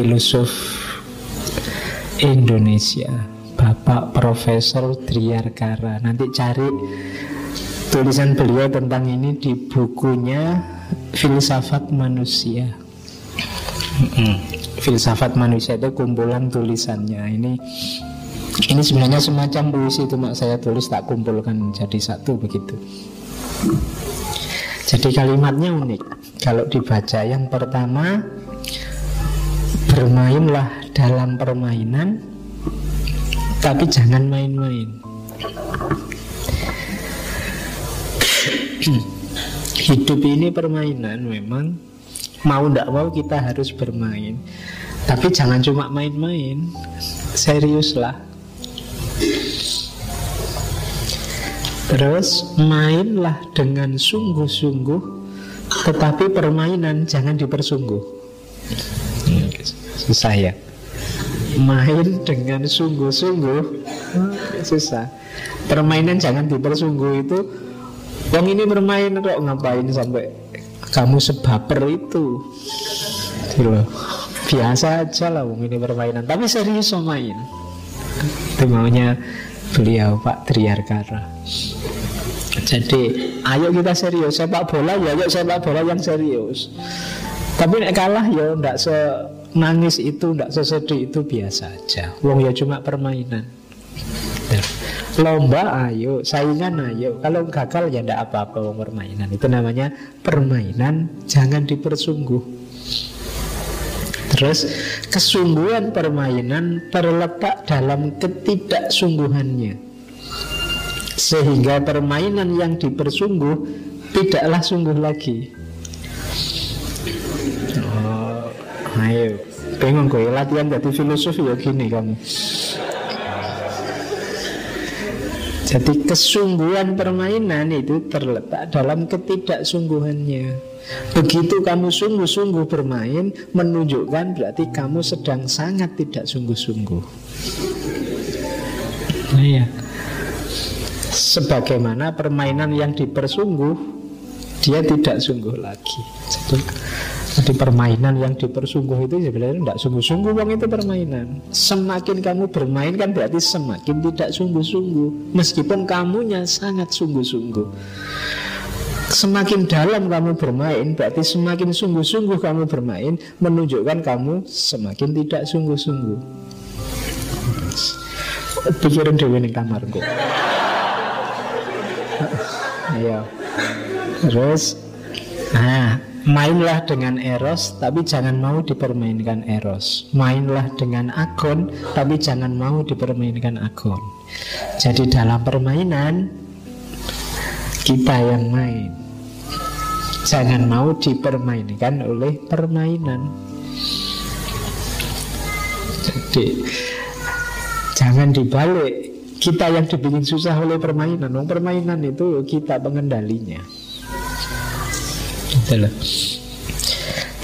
filosof Indonesia Bapak Profesor Driarkara Nanti cari tulisan beliau tentang ini di bukunya Filsafat Manusia Filsafat Manusia itu kumpulan tulisannya Ini ini sebenarnya semacam puisi itu mak saya tulis tak kumpulkan jadi satu begitu. Jadi kalimatnya unik. Kalau dibaca yang pertama bermainlah dalam permainan tapi jangan main-main. Hidup ini permainan memang mau tidak mau kita harus bermain. Tapi jangan cuma main-main, seriuslah. Terus mainlah dengan sungguh-sungguh Tetapi permainan jangan dipersungguh Susah ya? Main dengan sungguh-sungguh. Susah. Permainan jangan dipersungguh itu. Wong ini bermain kok ngapain sampai Kamu sebaper itu? Gitu Biasa aja lah wong ini permainan. Tapi serius main. Itu maunya beliau Pak Triarkara. Jadi ayo kita serius. Sepak bola ya ayo sepak bola yang serius. Tapi kalah ya ndak nangis itu ndak sesedih itu biasa aja. Wong ya cuma permainan. Lomba ayo. Saingan ayo. Kalau gagal ya ndak apa-apa wong permainan. Itu namanya permainan. Jangan dipersungguh. Terus kesungguhan permainan terletak dalam ketidaksungguhannya. Sehingga permainan yang dipersungguh tidaklah sungguh lagi oh, Ayo, bingung gue latihan jadi filosof ya gini kamu. Jadi kesungguhan permainan itu terletak dalam ketidaksungguhannya. Begitu kamu sungguh-sungguh bermain Menunjukkan berarti kamu sedang sangat tidak sungguh-sungguh. Nah ya Sebagaimana permainan yang dipersungguh Dia tidak sungguh lagi. Jadi, jadi permainan yang dipersungguh itu sebenarnya tidak sungguh-sungguh Wong itu permainan. Semakin kamu bermain kan berarti semakin tidak sungguh-sungguh. Meskipun kamunya sangat sungguh-sungguh. Semakin dalam kamu bermain Berarti semakin sungguh-sungguh kamu bermain Menunjukkan kamu semakin tidak sungguh-sungguh. Pikirin dewi di kamarku Ayo Terus Nah Mainlah dengan eros Tapi jangan mau dipermainkan eros. Mainlah dengan agon Tapi jangan mau dipermainkan agon. Jadi dalam permainan kita yang main. Jangan mau dipermainkan oleh permainan. Jadi Jangan dibalik. Kita yang dibikin susah oleh permainan. Permainan itu kita pengendalinya Itulah.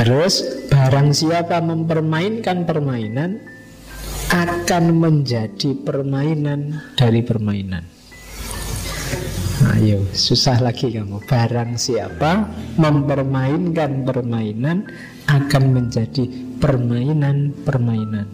Terus barang siapa mempermainkan permainan Akan menjadi permainan dari permainan Ayo, susah lagi kamu. Barang siapa mempermainkan permainan akan menjadi permainan-permainan.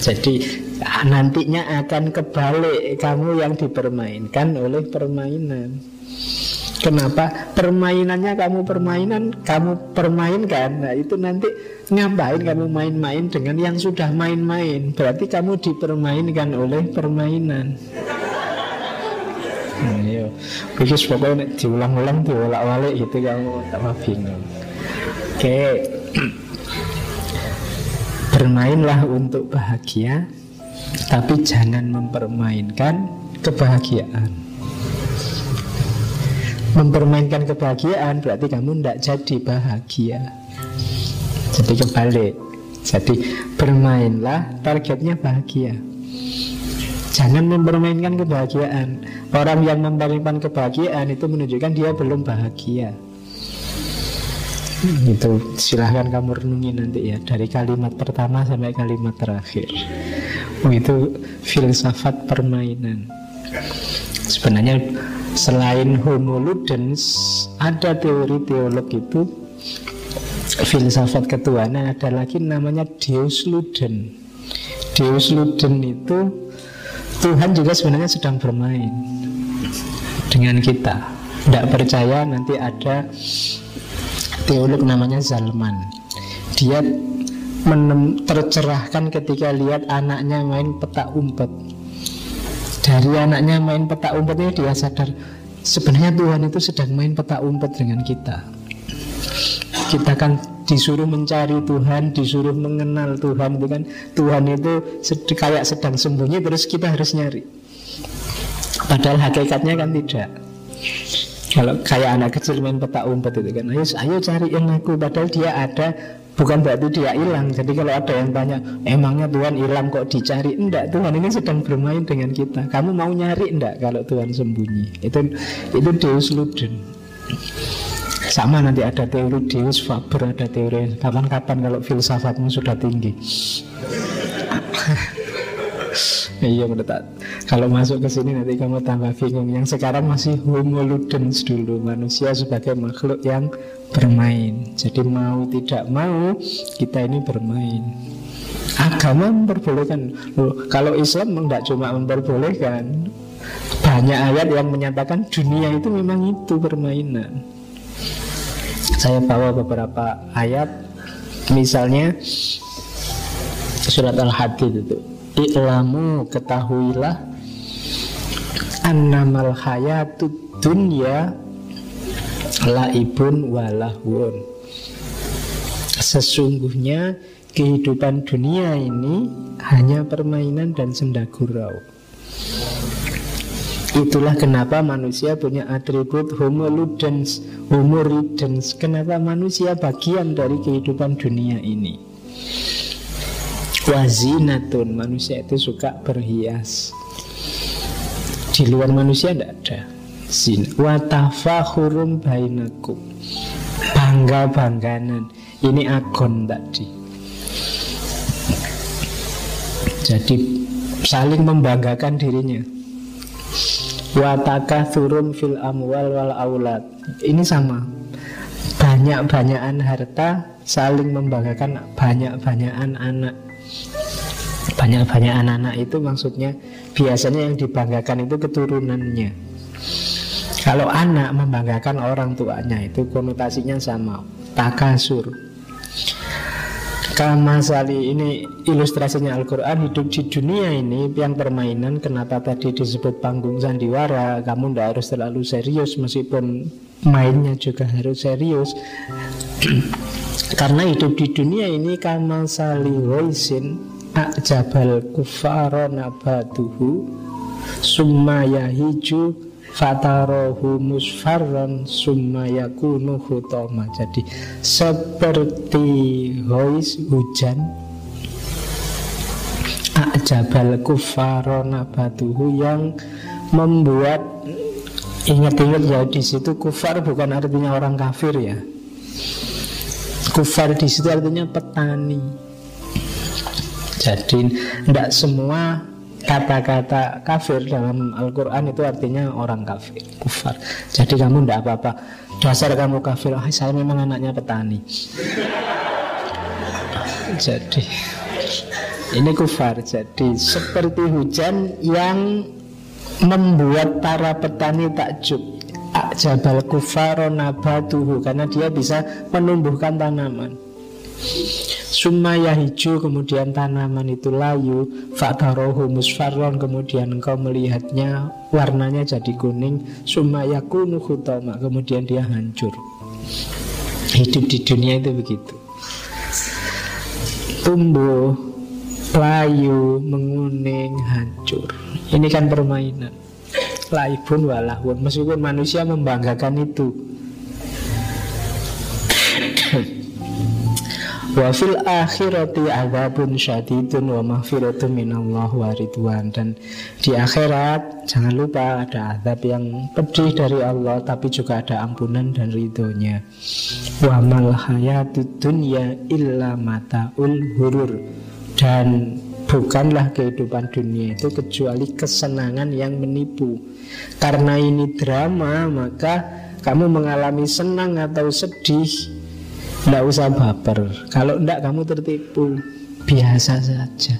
Jadi nantinya akan kebalik kamu yang dipermainkan oleh permainan. Kenapa? Permainannya kamu permainan, kamu permainkan. Nah itu nanti ngapain kamu main-main dengan yang sudah main-main? Berarti kamu dipermainkan oleh permainan. Nah, iya. Khusus pokoknya diulang-ulang diulak-walik gitu kamu tambah bingung. Oke. Bermainlah untuk bahagia, tapi jangan mempermainkan kebahagiaan. Mempermainkan kebahagiaan berarti kamu tidak jadi bahagia. Jadi kebalik. Jadi bermainlah targetnya bahagia. Jangan mempermainkan kebahagiaan. Orang yang mempermainkan kebahagiaan itu menunjukkan dia belum bahagia. Hmm, itu silahkan kamu renungi nanti ya dari kalimat pertama sampai kalimat terakhir. Oh, itu filsafat permainan. Sebenarnya selain Homo Ludens ada teori teolog itu filsafat ketuhanan ada lagi namanya Deus Luden. Deus Luden itu Tuhan juga sebenarnya sedang bermain dengan kita. Tidak percaya nanti ada teolog namanya Zalman. Dia menem, tercerahkan ketika lihat anaknya main peta umpet. Dari anaknya main peta umpetnya dia sadar sebenarnya Tuhan itu sedang main peta umpet dengan kita. Kita kan disuruh mencari Tuhan, disuruh mengenal Tuhan itu kan Tuhan itu kayak sedang sembunyi terus kita harus nyari. Padahal hakikatnya kan tidak. Kalau kayak anak kecil main peta umpet itu kan, ayo, ayo cariin aku. Padahal dia ada, bukan berarti dia hilang. Jadi kalau ada yang tanya, emangnya Tuhan hilang kok dicari? Enggak, Tuhan ini sedang bermain dengan kita. Kamu mau nyari enggak kalau Tuhan sembunyi? Itu itu Deus Luden. Sama nanti ada teori Deus Faber, ada teori kapan-kapan kalau filsafatmu sudah tinggi. Iya menurut kalau masuk ke sini nanti kamu tambah bingung. Yang sekarang masih homo ludens dulu manusia sebagai makhluk yang bermain. Jadi mau tidak mau kita ini bermain. Agama memperbolehkan. Loh, kalau Islam tidak cuma memperbolehkan. Banyak ayat yang menyatakan dunia itu memang itu permainan. Saya bawa beberapa ayat. Misalnya surat Al-Hadid itu I'lamu ketahuilah Annamal hayatud dunya Laibun walahun Sesungguhnya kehidupan dunia ini hanya permainan dan senda gurau. Itulah kenapa manusia punya atribut homo ludens, homo ridens. Kenapa manusia bagian dari kehidupan dunia ini? Wazinatun Manusia itu suka berhias. Di luar manusia tidak ada. Zin. Watafahurum bainakum. Bangga-bangganan. Ini agon tadi. Jadi saling membanggakan dirinya. Wataka turun fil amwal wal aulad. Ini sama. Banyak-banyakan harta Saling membanggakan banyak-banyakan anak banyak-banyak anak-anak itu maksudnya biasanya yang dibanggakan itu keturunannya. Kalau anak membanggakan orang tuanya itu konotasinya sama, takasur. Kama sali ini ilustrasinya Al-Quran hidup di dunia ini yang permainan kenapa tadi disebut panggung sandiwara kamu tidak harus terlalu serius meskipun mainnya juga harus serius karena hidup di dunia ini kama sali roisin A'jabal kufara nabatuhu Summa yahiju Fatarohu musfarron Summa yakunu hutoma Jadi seperti hois hujan A'jabal kufara nabatuhu Yang membuat Ingat-ingat ya di situ kufar bukan artinya orang kafir ya. Kufar di situ artinya petani jadi tidak semua kata-kata kafir dalam Al-Quran itu artinya orang kafir, kufar. Jadi kamu tidak apa-apa. Dasar kamu kafir, oh, saya memang anaknya petani. Jadi ini kufar. Jadi seperti hujan yang membuat para petani takjub. Jabal kufar nabatuhu karena dia bisa menumbuhkan tanaman. Sumaya hijau kemudian tanaman itu layu Faktarohu musfarron kemudian engkau melihatnya warnanya jadi kuning Sumaya kunu kemudian dia hancur. Hidup di dunia itu begitu. Tumbuh, layu, menguning, hancur. Ini kan permainan. Laibun walahun Meskipun manusia membanggakan itu Wa fil akhirati azabun syadidun wa mahfiratun minallah wa ridwan. Dan di akhirat jangan lupa ada azab yang pedih dari Allah Tapi juga ada ampunan dan ridhonya. Wa mal hayatud dunya illa mata'ul hurur. Dan bukanlah kehidupan dunia itu kecuali kesenangan yang menipu. Karena ini drama maka kamu mengalami senang atau sedih Tidak usah baper. Kalau tidak kamu tertipu. Biasa saja.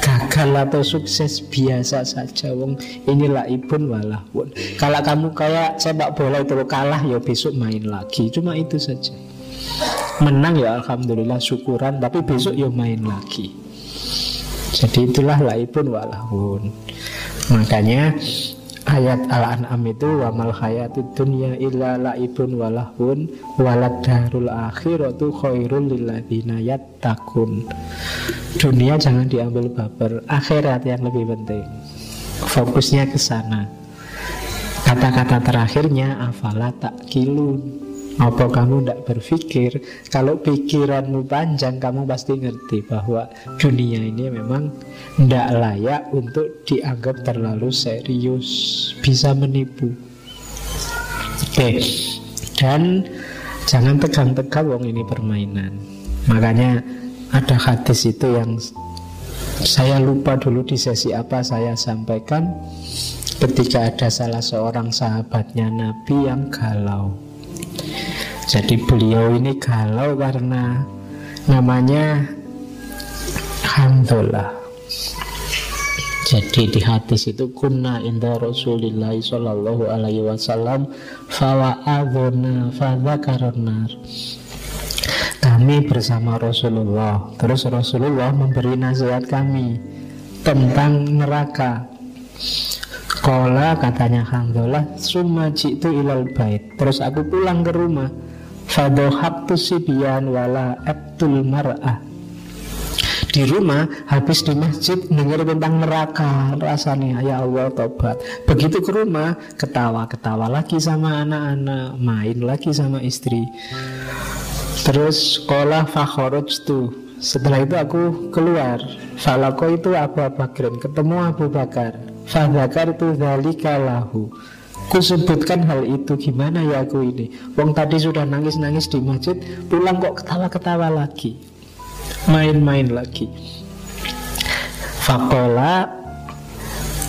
Gagal atau sukses biasa saja Wong. Inilah ibun walahun Kalau kamu kayak sepak bola itu kalah ya besok main lagi. Cuma itu saja. Menang ya Alhamdulillah syukuran. Tapi besok ya main lagi. Jadi itulah laibun walahun Makanya ayat Al-An'am itu wa mal hayatud dunya illa laibun walahun walad darul akhiratu khairul lilladzina yattaqun. Dunia jangan diambil baper, akhirat yang lebih penting. Fokusnya ke sana. Kata-kata terakhirnya afala tak kilun apa kamu tidak berpikir? Kalau pikiranmu panjang Kamu pasti ngerti bahwa Dunia ini memang Tidak layak untuk dianggap terlalu serius Bisa menipu. Oke Dan Jangan tegang-tegang wong ini permainan. Makanya ada hadis itu yang Saya lupa dulu di sesi apa saya sampaikan. Ketika ada salah seorang sahabatnya Nabi yang galau jadi beliau ini galau karena namanya Hamdulillah. Jadi di hadis itu kunna inda Rasulillah sallallahu alaihi wasallam fawa'adhuna fadzakaronar. Kami bersama Rasulullah. Terus Rasulullah memberi nasihat kami tentang neraka. Kola katanya Hamdulillah Summa jitu ilal bait. Terus aku pulang ke rumah. Fadohabtu sibian wala abdul mar'ah. Di rumah habis di masjid dengar tentang neraka rasanya ya Allah tobat. Begitu ke rumah ketawa-ketawa lagi sama anak-anak main lagi sama istri. Terus sekolah fakhoruj tuh setelah itu aku keluar. Falako itu Abu Bakar ketemu Abu Bakar fadakar zalika lahu. Kusebutkan hal itu gimana ya aku ini? Wong tadi sudah nangis-nangis di masjid Pulang kok ketawa-ketawa lagi. Main-main lagi. Fakola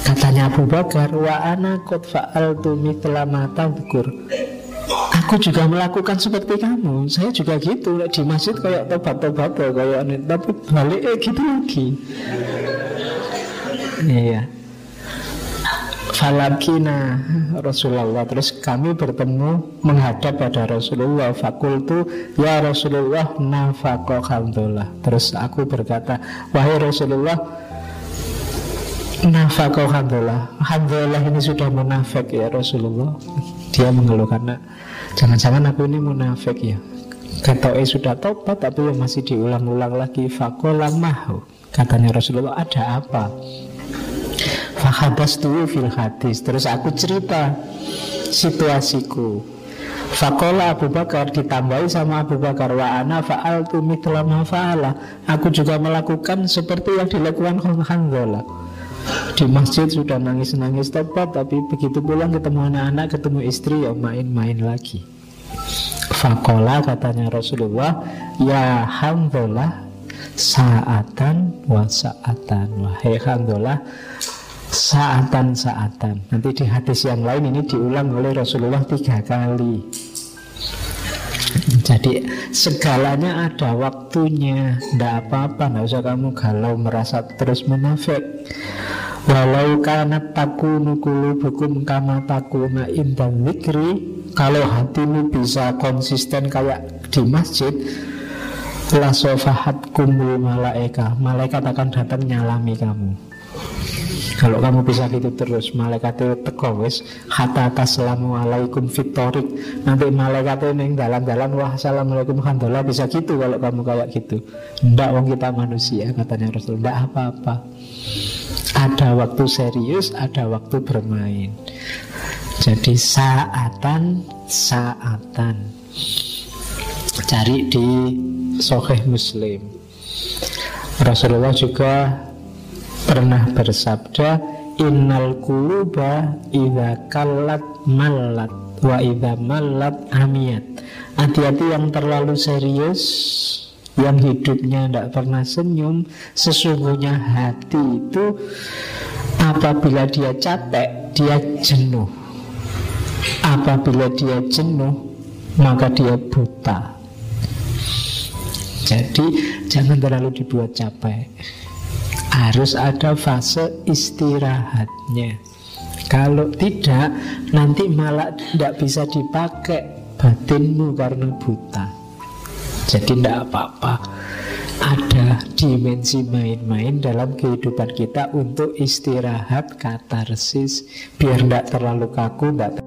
Katanya Abu Bakar Wa ana kot fa'al tumi telah mata bukur Aku juga melakukan seperti kamu. Saya juga gitu Di masjid kayak tobat-tobat kayak Tapi balik eh gitu lagi. Iya Falakina Rasulullah. Terus kami bertemu menghadap pada Rasulullah. Fakultu Ya Rasulullah nafako Terus aku berkata Wahai Rasulullah Nafako khamdullah Alhamdulillah ini sudah munafik ya Rasulullah. Dia mengeluh karena Jangan-jangan aku ini munafik ya. Kata eh sudah tobat Tapi masih diulang-ulang lagi Fakola mahu Katanya Rasulullah ada apa Fahabas tuh fil hadis. Terus aku cerita situasiku. Fakola Abu Bakar ditambahi sama Abu Bakar Wa ana fa'al tu fa'ala. Aku juga melakukan seperti yang dilakukan Hanzola Di masjid sudah nangis-nangis tepat Tapi begitu pulang ketemu anak-anak Ketemu istri ya main-main lagi. Fakola katanya Rasulullah Ya Hanzola Saatan wa saatan. Wahai Hanzola saatan-saatan. Nanti di hadis yang lain ini diulang oleh Rasulullah tiga kali. Jadi segalanya ada waktunya Tidak apa-apa, tidak usah kamu galau merasa terus munafik Walau karena takunu bukum kama takuna indan mikri Kalau hatimu bisa konsisten kayak di masjid Lasofahat kumul malaika Malaikat akan datang nyalami kamu kalau kamu bisa gitu terus malaikat itu wis hatta assalamualaikum fitorik nanti malaikat itu neng dalam-dalam wah assalamualaikum. Handola bisa gitu kalau kamu kayak gitu. Ndak wong kita manusia katanya Rasul. Ndak apa-apa. Ada waktu serius ada waktu bermain. Jadi saatan saatan. Cari di Soheh Muslim. Rasulullah juga pernah bersabda innal kuluba idza kallat mallat wa idza mallat amiyat hati-hati yang terlalu serius yang hidupnya tidak pernah senyum sesungguhnya hati itu apabila dia capek dia jenuh apabila dia jenuh maka dia buta. Jadi jangan terlalu dibuat capek. Harus ada fase istirahatnya. Kalau tidak, nanti malah tidak bisa dipakai batinmu karena buta. Jadi tidak apa-apa ada dimensi main-main dalam kehidupan kita untuk istirahat katarsis biar tidak terlalu kaku, tidak